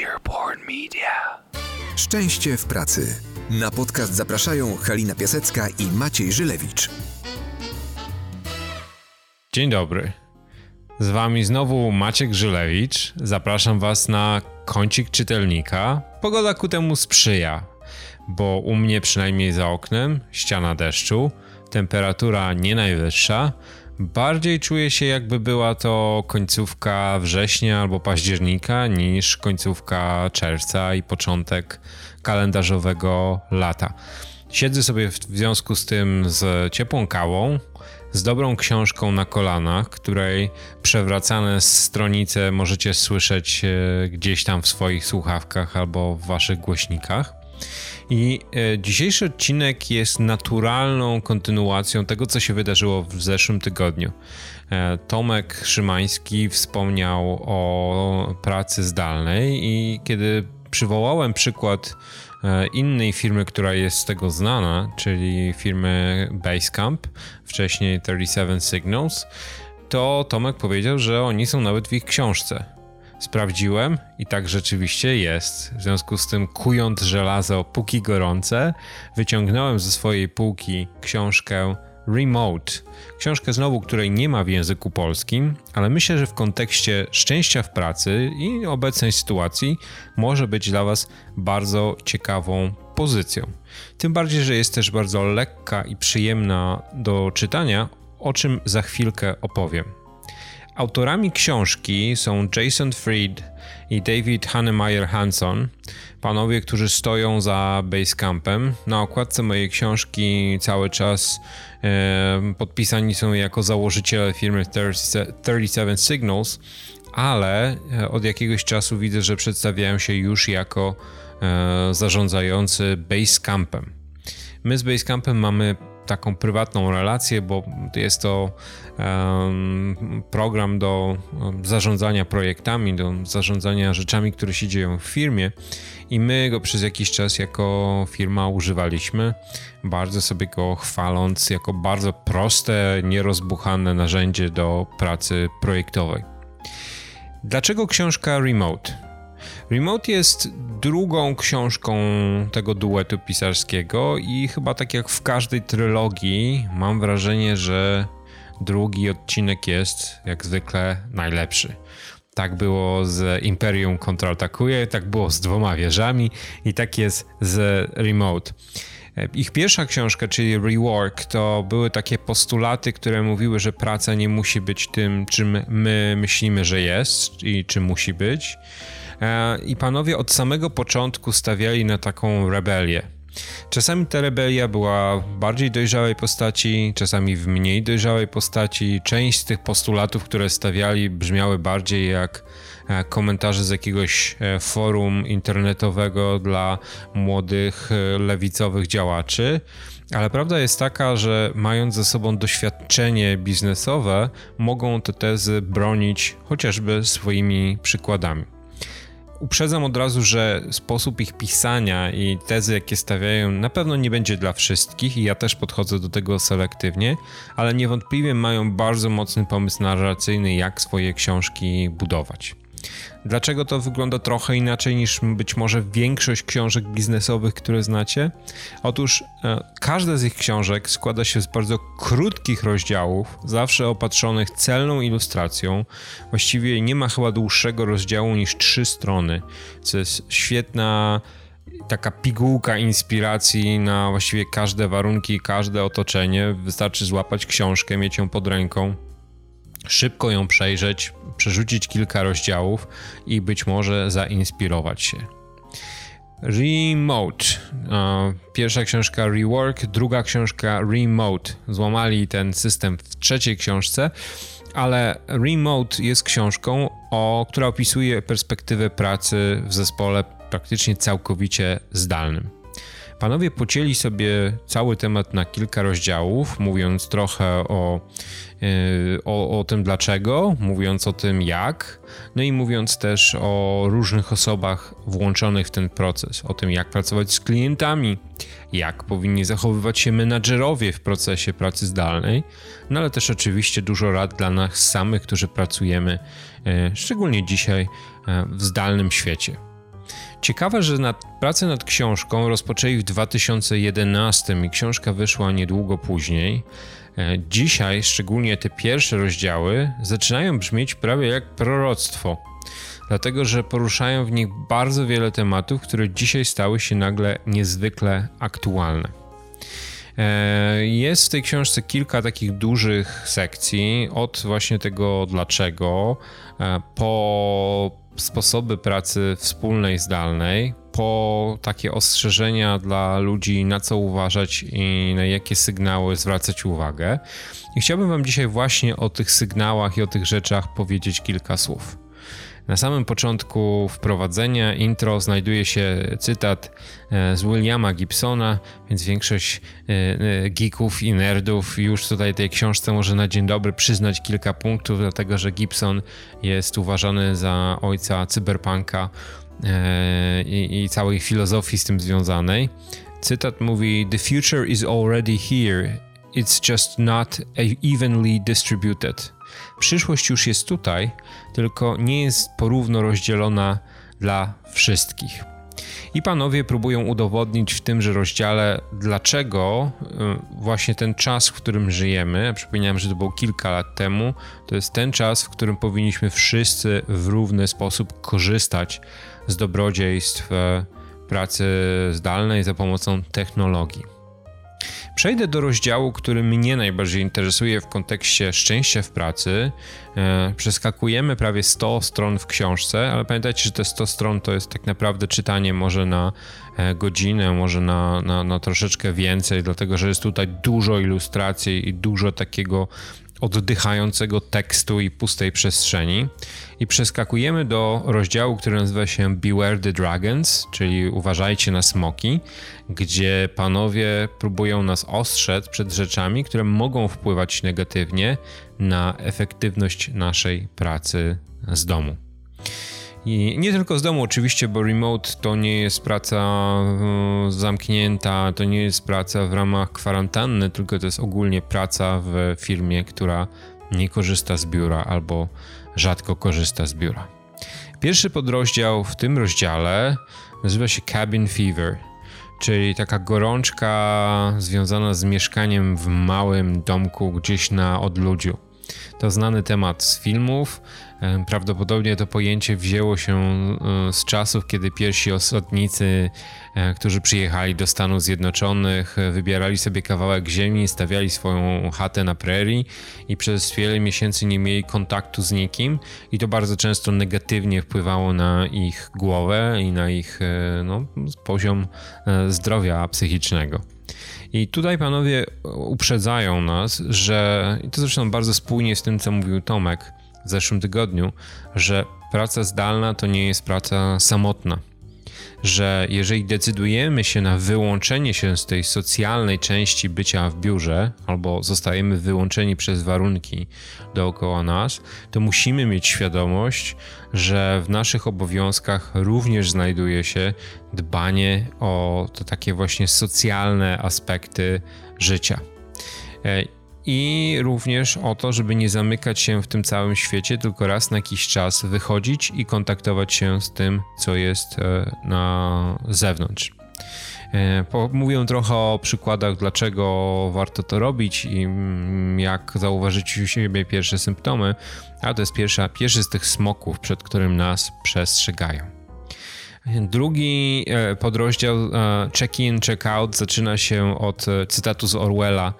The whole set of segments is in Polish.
Earborn Media. Szczęście w pracy. Na podcast zapraszają Halina Piasecka i Maciej Żylewicz. Dzień dobry. Z wami znowu Maciek Żylewicz. Zapraszam was na kącik czytelnika. Pogoda ku temu sprzyja, bo u mnie przynajmniej za oknem ściana deszczu, temperatura nie najwyższa, Bardziej czuję się, jakby była to końcówka września albo października, niż końcówka czerwca i początek kalendarzowego lata. Siedzę sobie w związku z tym z ciepłą kawą, z dobrą książką na kolanach, której przewracane stronice możecie słyszeć e, gdzieś tam w swoich słuchawkach albo w waszych głośnikach. I e, dzisiejszy odcinek jest naturalną kontynuacją tego, co się wydarzyło w zeszłym tygodniu. E, Tomek Szymański wspomniał o pracy zdalnej, i kiedy przywołałem przykład e, innej firmy, która jest z tego znana, czyli firmy Basecamp, wcześniej 37 Signals, to Tomek powiedział, że oni są nawet w ich książce. Sprawdziłem i tak rzeczywiście jest. W związku z tym, kując żelazo póki gorące, wyciągnąłem ze swojej półki książkę Remote. Książkę znowu, której nie ma w języku polskim, ale myślę, że w kontekście szczęścia w pracy i obecnej sytuacji może być dla Was bardzo ciekawą pozycją. Tym bardziej, że jest też bardzo lekka i przyjemna do czytania, o czym za chwilkę opowiem. Autorami książki są Jason Fried i David Hannemeyer Hanson, panowie, którzy stoją za Basecampem. Na okładce mojej książki cały czas e, podpisani są jako założyciele firmy 37 Signals, ale e, od jakiegoś czasu widzę, że przedstawiają się już jako e, zarządzający Basecampem. My z Basecampem mamy taką prywatną relację, bo jest to program do zarządzania projektami, do zarządzania rzeczami, które się dzieją w firmie i my go przez jakiś czas jako firma używaliśmy, bardzo sobie go chwaląc jako bardzo proste, nierozbuchane narzędzie do pracy projektowej. Dlaczego książka Remote? Remote jest drugą książką tego duetu pisarskiego i chyba tak jak w każdej trylogii mam wrażenie, że drugi odcinek jest jak zwykle najlepszy. Tak było z Imperium kontratakuje, tak było z dwoma wieżami i tak jest z Remote. Ich pierwsza książka, czyli Rework, to były takie postulaty, które mówiły, że praca nie musi być tym, czym my myślimy, że jest i czym musi być. E, I panowie od samego początku stawiali na taką rebelię. Czasami ta rebelia była w bardziej dojrzałej postaci, czasami w mniej dojrzałej postaci. Część z tych postulatów, które stawiali, brzmiały bardziej jak e, komentarze z jakiegoś e, forum internetowego dla młodych lewicowych działaczy. Ale prawda jest taka, że mając ze sobą doświadczenie biznesowe, mogą te tezy bronić chociażby swoimi przykładami. Uprzedzam od razu, że sposób ich pisania i tezy, jakie stawiają, na pewno nie będzie dla wszystkich i ja też podchodzę do tego selektywnie, ale niewątpliwie mają bardzo mocny pomysł narracyjny, jak swoje książki budować. Dlaczego to wygląda trochę inaczej niż być może większość książek biznesowych, które znacie? Otóż e, każda z ich książek składa się z bardzo krótkich rozdziałów, zawsze opatrzonych celną ilustracją. Właściwie nie ma chyba dłuższego rozdziału niż trzy strony, co jest świetna taka pigułka inspiracji na właściwie każde warunki, każde otoczenie. Wystarczy złapać książkę, mieć ją pod ręką, szybko ją przejrzeć, przerzucić kilka rozdziałów i być może zainspirować się. Remote. Pierwsza książka Rework, druga książka Remote. Złamali ten system w trzeciej książce, ale Remote jest książką, o, która opisuje perspektywę pracy w zespole praktycznie całkowicie zdalnym. Panowie pocięli sobie cały temat na kilka rozdziałów, mówiąc trochę o, yy, o, o tym dlaczego, mówiąc o tym jak, no i mówiąc też o różnych osobach włączonych w ten proces, o tym jak pracować z klientami, jak powinni zachowywać się menadżerowie w procesie pracy zdalnej, no ale też oczywiście dużo rad dla nas samych, którzy pracujemy, yy, szczególnie dzisiaj yy, w zdalnym świecie. Ciekawe, że nad, pracę nad książką rozpoczęli w 2011 i książka wyszła niedługo później. E, dzisiaj, szczególnie te pierwsze rozdziały, zaczynają brzmieć prawie jak proroctwo, dlatego że poruszają w nich bardzo wiele tematów, które dzisiaj stały się nagle niezwykle aktualne. E, jest w tej książce kilka takich dużych sekcji, od właśnie tego dlaczego, e, po sposoby pracy wspólnej, zdalnej, po takie ostrzeżenia dla ludzi, na co uważać i na jakie sygnały zwracać uwagę. I chciałbym Wam dzisiaj właśnie o tych sygnałach i o tych rzeczach powiedzieć kilka słów. Na samym początku wprowadzenia intro znajduje się cytat e, z Williama Gibsona, więc większość e, e, geeków i nerdów już tutaj tej książce może na dzień dobry przyznać kilka punktów, dlatego że Gibson jest uważany za ojca cyberpunka i, i całej filozofii z tym związanej. Cytat mówi: The future is already here. It's just not evenly distributed. Przyszłość już jest tutaj, tylko nie jest porówno rozdzielona dla wszystkich. I panowie próbują udowodnić w tymże rozdziale, dlaczego y, właśnie ten czas, w którym żyjemy, a przypominam, że to było kilka lat temu, to jest ten czas, w którym powinniśmy wszyscy w równy sposób korzystać z dobrodziejstw e, pracy zdalnej za pomocą technologii. Przejdę do rozdziału, który mnie najbardziej interesuje w kontekście szczęścia w pracy. E, przeskakujemy prawie 100 stron w książce, ale pamiętajcie, że te 100 stron to jest tak naprawdę czytanie może na e, godzinę, może na, na, na troszeczkę więcej, dlatego że jest tutaj dużo ilustracji i dużo takiego oddychającego tekstu i pustej przestrzeni. I przeskakujemy do rozdziału, który nazywa się Beware the Dragons, czyli uważajcie na smoki, gdzie panowie próbują nas ostrzec przed rzeczami, które mogą wpływać negatywnie na efektywność naszej pracy z domu. I nie tylko z domu, oczywiście, bo remote to nie jest praca e, zamknięta, to nie jest praca w ramach kwarantanny, tylko to jest ogólnie praca w firmie, która nie korzysta z biura albo rzadko korzysta z biura. Pierwszy podrozdział w tym rozdziale nazywa się Cabin Fever, czyli taka gorączka związana z mieszkaniem w małym domku gdzieś na odludziu. To znany temat z filmów, prawdopodobnie to pojęcie wzięło się e, z czasów, kiedy pierwsi osadnicy, e, którzy przyjechali do Stanów Zjednoczonych, wybierali sobie kawałek ziemi, stawiali swoją chatę na prerii i przez wiele miesięcy nie mieli kontaktu z nikim, i to bardzo często negatywnie wpływało na ich głowę i na ich no, poziom zdrowia psychicznego. I tutaj panowie uprzedzają nas, że, i to zresztą bardzo spójnie z tym, co mówił Tomek, w zeszłym tygodniu, że praca zdalna to nie jest praca samotna. Że jeżeli decydujemy się na wyłączenie się z tej socjalnej części bycia w biurze, albo zostajemy wyłączeni przez warunki dookoła nas, to musimy mieć świadomość, że w naszych obowiązkach również znajduje się dbanie o to takie właśnie socjalne aspekty życia. I również o to, żeby nie zamykać się w tym całym świecie, tylko raz na jakiś czas wychodzić i kontaktować się z tym, co jest e, na zewnątrz. E, mówię trochę o przykładach, dlaczego warto to robić i mm, jak zauważyć u siebie pierwsze symptomy, a to jest pierwsza, pierwszy z tych smoków, przed którym nas przestrzegają. Drugi e, podrozdział e, check-in, check-out zaczyna się od e, cytatu z Orwella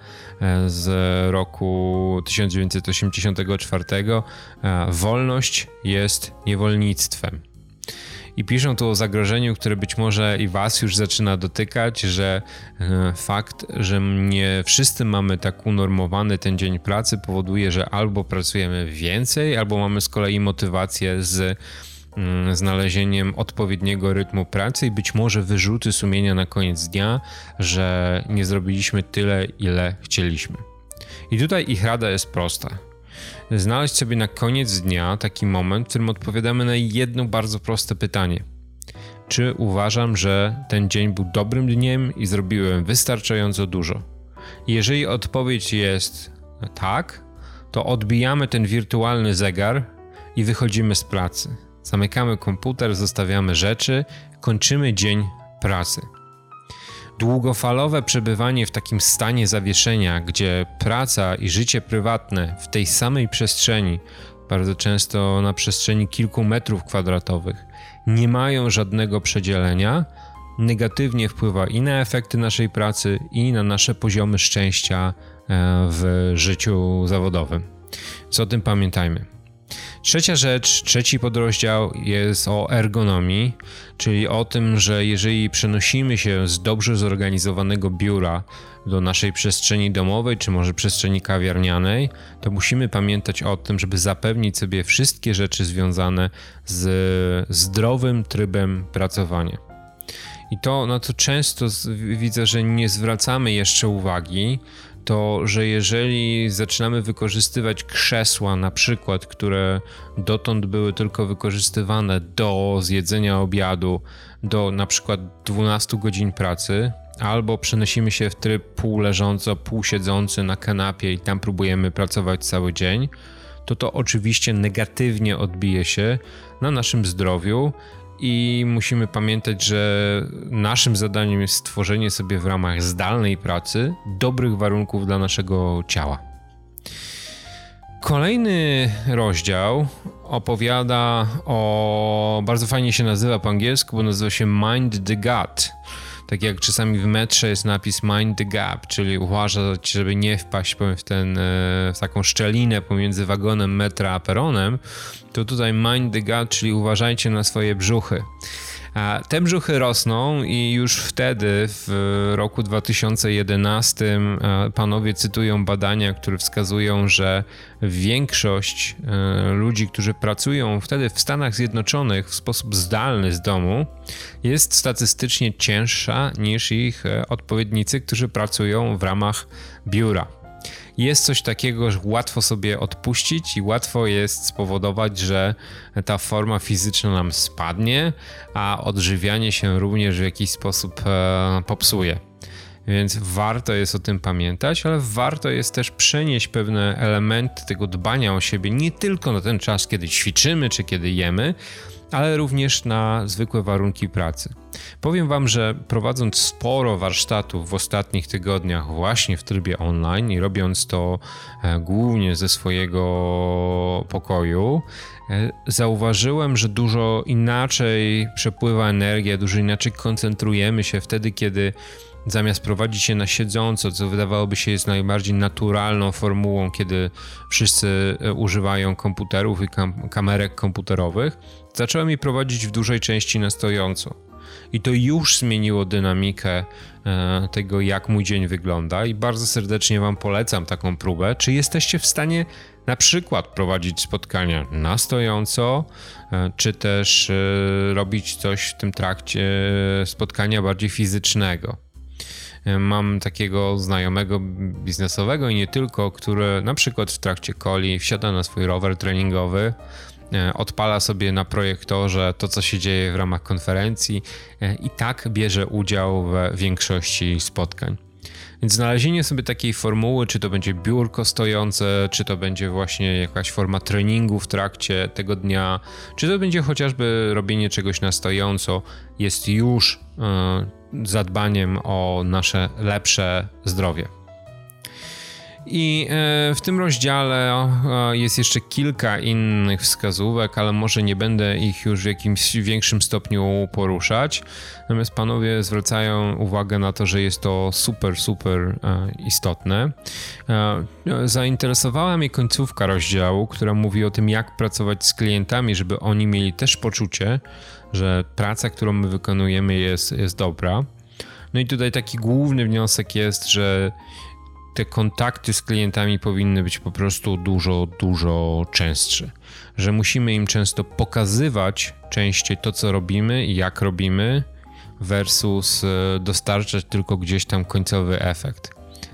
z roku 1984. Wolność jest niewolnictwem. I piszą tu o zagrożeniu, które być może i Was już zaczyna dotykać, że fakt, że nie wszyscy mamy tak unormowany ten dzień pracy, powoduje, że albo pracujemy więcej, albo mamy z kolei motywację z znalezieniem odpowiedniego rytmu pracy i być może wyrzuty sumienia na koniec dnia, że nie zrobiliśmy tyle, ile chcieliśmy. I tutaj ich rada jest prosta. Znaleźć sobie na koniec dnia taki moment, w którym odpowiadamy na jedno bardzo proste pytanie. Czy uważam, że ten dzień był dobrym dniem i zrobiłem wystarczająco dużo? Jeżeli odpowiedź jest tak, to odbijamy ten wirtualny zegar i wychodzimy z pracy Zamykamy komputer, zostawiamy rzeczy, kończymy dzień pracy. Długofalowe przebywanie w takim stanie zawieszenia, gdzie praca i życie prywatne w tej samej przestrzeni, bardzo często na przestrzeni kilku metrów kwadratowych, nie mają żadnego przedzielenia, negatywnie wpływa i na efekty naszej pracy, i na nasze poziomy szczęścia e, w życiu zawodowym. Co o tym pamiętajmy. Trzecia rzecz, trzeci podrozdział jest o ergonomii, czyli o tym, że jeżeli przenosimy się z dobrze zorganizowanego biura do naszej przestrzeni domowej, czy może przestrzeni kawiarnianej, to musimy pamiętać o tym, żeby zapewnić sobie wszystkie rzeczy związane z zdrowym trybem pracowania. I to, na co często widzę, że nie zwracamy jeszcze uwagi, to że jeżeli zaczynamy wykorzystywać krzesła, na przykład, które dotąd były tylko wykorzystywane do zjedzenia obiadu, do na przykład 12 godzin pracy, albo przenosimy się w tryb półleżąco, półsiedzący na kanapie i tam próbujemy pracować cały dzień, to to oczywiście negatywnie odbije się na naszym zdrowiu i musimy pamiętać, że naszym zadaniem jest stworzenie sobie w ramach zdalnej pracy dobrych warunków dla naszego ciała. Kolejny rozdział opowiada o. Bardzo fajnie się nazywa po angielsku, bo nazywa się Mind the Gut tak jak czasami w metrze jest napis mind the gap, czyli uważać, żeby nie wpaść w, ten, e, w taką szczelinę pomiędzy wagonem metra a peronem, to tutaj mind the gap, czyli uważajcie na swoje brzuchy. Te brzuchy rosną i już wtedy, w roku 2011, e, panowie cytują badania, które wskazują, że większość e, ludzi, którzy pracują wtedy w Stanach Zjednoczonych w sposób zdalny z domu, jest statystycznie cięższa niż ich e, odpowiednicy, którzy pracują w ramach biura jest coś takiego, że łatwo sobie odpuścić i łatwo jest spowodować, że ta forma fizyczna nam spadnie, a odżywianie się również w jakiś sposób e, popsuje. Więc warto jest o tym pamiętać, ale warto jest też przenieść pewne elementy tego dbania o siebie nie tylko na ten czas, kiedy ćwiczymy czy kiedy jemy, ale również na zwykłe warunki pracy. Powiem Wam, że prowadząc sporo warsztatów w ostatnich tygodniach, właśnie w trybie online i robiąc to e, głównie ze swojego pokoju, e, zauważyłem, że dużo inaczej przepływa energia, dużo inaczej koncentrujemy się wtedy, kiedy zamiast prowadzić się na siedząco, co wydawałoby się jest najbardziej naturalną formułą, kiedy wszyscy e, używają komputerów i kam kamerek komputerowych, zacząłem je prowadzić w dużej części na stojąco. I to już zmieniło dynamikę e, tego, jak mój dzień wygląda, i bardzo serdecznie Wam polecam taką próbę. Czy jesteście w stanie na przykład prowadzić spotkania na stojąco, e, czy też robić coś w tym trakcie spotkania bardziej fizycznego? Mam takiego znajomego biznesowego i nie tylko, który na przykład w trakcie coli wsiada na swój rower treningowy, e, odpala sobie na projektorze to, co się dzieje w ramach konferencji e, i tak bierze udział w większości spotkań. Więc znalezienie sobie takiej formuły, czy to będzie biurko stojące, czy to będzie właśnie jakaś forma treningu w trakcie tego dnia, czy to będzie chociażby robienie czegoś na stojąco, jest już yy, zadbaniem o nasze lepsze zdrowie. I e, w tym rozdziale jest jeszcze kilka innych wskazówek, ale może nie będę ich już w jakimś większym stopniu poruszać. Natomiast panowie zwracają uwagę na to, że jest to super, super e, istotne. E, zainteresowała mnie końcówka rozdziału, która mówi o tym, jak pracować z klientami, żeby oni mieli też poczucie, że praca, którą my wykonujemy, jest, jest dobra. No i tutaj taki główny wniosek jest, że te kontakty z klientami powinny być po prostu dużo, dużo częstsze. Że musimy im często pokazywać częściej to, co robimy i jak robimy, versus e, dostarczać tylko gdzieś tam końcowy efekt.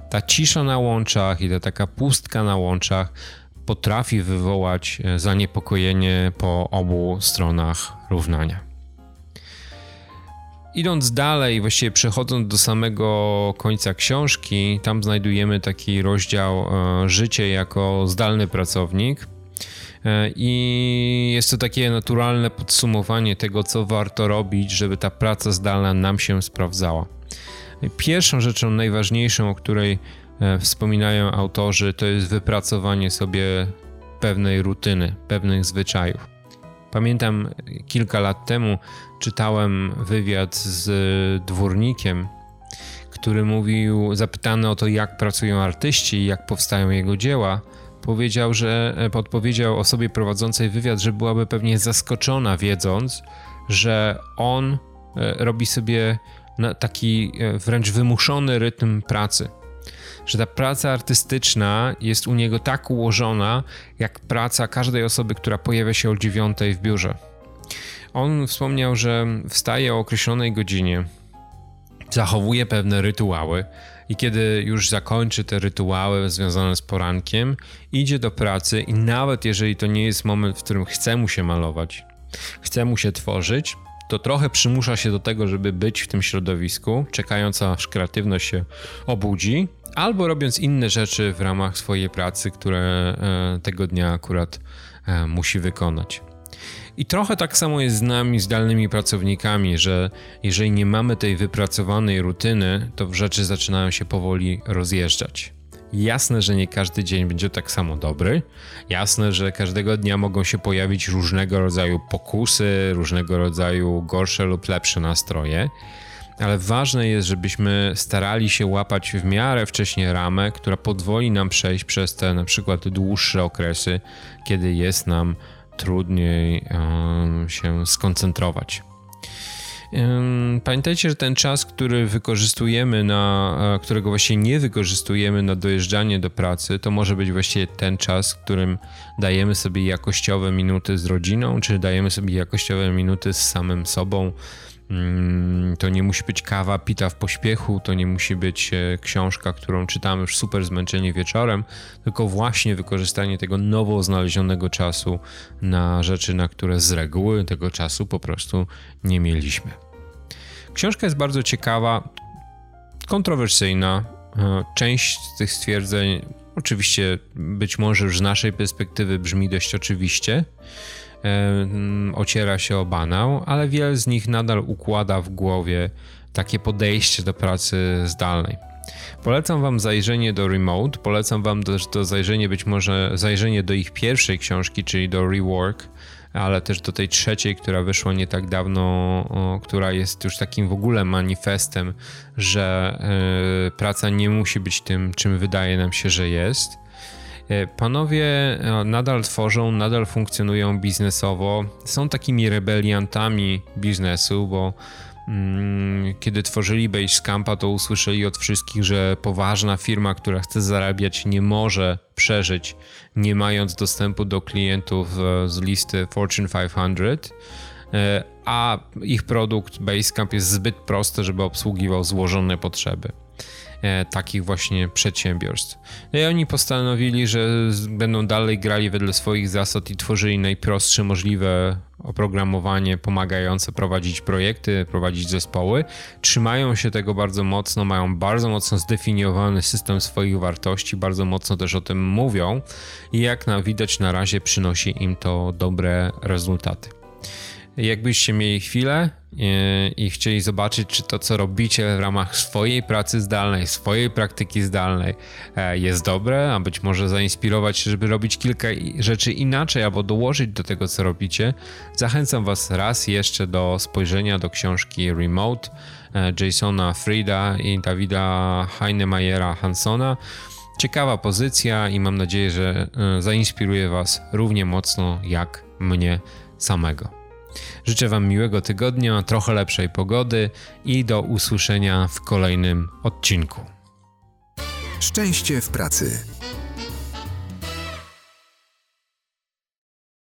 Ta cisza na łączach i ta taka pustka na łączach potrafi wywołać e, zaniepokojenie po obu stronach równania. Idąc dalej, właściwie przechodząc do samego końca książki, tam znajdujemy taki rozdział e, Życie jako zdalny pracownik. E, I jest to takie naturalne podsumowanie tego, co warto robić, żeby ta praca zdalna nam się sprawdzała. Pierwszą rzeczą, najważniejszą, o której e, wspominają autorzy, to jest wypracowanie sobie pewnej rutyny, pewnych zwyczajów. Pamiętam kilka lat temu czytałem wywiad z dwórnikiem, który mówił, zapytany o to, jak pracują artyści i jak powstają jego dzieła, powiedział, że e, podpowiedział osobie prowadzącej wywiad, że byłaby pewnie zaskoczona, wiedząc, że on e, robi sobie taki e, wręcz wymuszony rytm pracy. Że ta praca artystyczna jest u niego tak ułożona, jak praca każdej osoby, która pojawia się o dziewiątej w biurze. On wspomniał, że wstaje o określonej godzinie, zachowuje pewne rytuały i kiedy już zakończy te rytuały związane z porankiem, idzie do pracy i nawet jeżeli to nie jest moment, w którym chce mu się malować, chce mu się tworzyć, to trochę przymusza się do tego, żeby być w tym środowisku, czekając aż kreatywność się obudzi, albo robiąc inne rzeczy w ramach swojej pracy, które e, tego dnia akurat e, musi wykonać. I trochę tak samo jest z nami, zdalnymi pracownikami, że jeżeli nie mamy tej wypracowanej rutyny, to rzeczy zaczynają się powoli rozjeżdżać. Jasne, że nie każdy dzień będzie tak samo dobry. Jasne, że każdego dnia mogą się pojawić różnego rodzaju pokusy, różnego rodzaju gorsze lub lepsze nastroje. Ale ważne jest, żebyśmy starali się łapać w miarę wcześnie ramę, która pozwoli nam przejść przez te na przykład dłuższe okresy, kiedy jest nam trudniej się skoncentrować. Pamiętajcie, że ten czas, który wykorzystujemy na, e, którego właśnie nie wykorzystujemy na dojeżdżanie do pracy, to może być właściwie ten czas, którym dajemy sobie jakościowe minuty z rodziną, czy dajemy sobie jakościowe minuty z samym sobą, to nie musi być kawa pita w pośpiechu, to nie musi być e, książka, którą czytamy już super zmęczenie wieczorem, tylko właśnie wykorzystanie tego nowo znalezionego czasu na rzeczy, na które z reguły tego czasu po prostu nie mieliśmy. Książka jest bardzo ciekawa, kontrowersyjna. E, część z tych stwierdzeń, oczywiście, być może już z naszej perspektywy brzmi dość oczywiście ociera się o banał, ale wiele z nich nadal układa w głowie takie podejście do pracy zdalnej. Polecam wam zajrzenie do Remote, polecam wam też do zajrzenie być może zajrzenie do ich pierwszej książki, czyli do Rework, ale też do tej trzeciej, która wyszła nie tak dawno, która jest już takim w ogóle manifestem, że y, praca nie musi być tym, czym wydaje nam się, że jest. E, panowie e, nadal tworzą, nadal funkcjonują biznesowo, są takimi rebeliantami biznesu, bo mm, kiedy tworzyli Basecampa, to usłyszeli od wszystkich, że poważna firma, która chce zarabiać, nie może przeżyć, nie mając dostępu do klientów e, z listy Fortune 500 a ich produkt Basecamp jest zbyt prosty, żeby obsługiwał złożone potrzeby. E, takich właśnie przedsiębiorstw. No i oni postanowili, że będą dalej grali wedle swoich zasad i tworzyli najprostsze możliwe oprogramowanie pomagające prowadzić projekty, prowadzić zespoły. Trzymają się tego bardzo mocno, mają bardzo mocno zdefiniowany system swoich wartości, bardzo mocno też o tym mówią i jak na widać na razie przynosi im to dobre rezultaty. Jakbyście mieli chwilę e, i chcieli zobaczyć, czy to, co robicie w ramach swojej pracy zdalnej, swojej praktyki zdalnej e, jest dobre, a być może zainspirować się, żeby robić kilka rzeczy inaczej albo dołożyć do tego, co robicie, zachęcam Was raz jeszcze do spojrzenia do książki Remote e, Jasona Frida i Dawida Heinemeyera Hansona. Ciekawa pozycja i mam nadzieję, że zainspiruje Was równie mocno jak mnie samego. Życzę Wam miłego tygodnia, trochę lepszej pogody i do usłyszenia w kolejnym odcinku. Szczęście w pracy.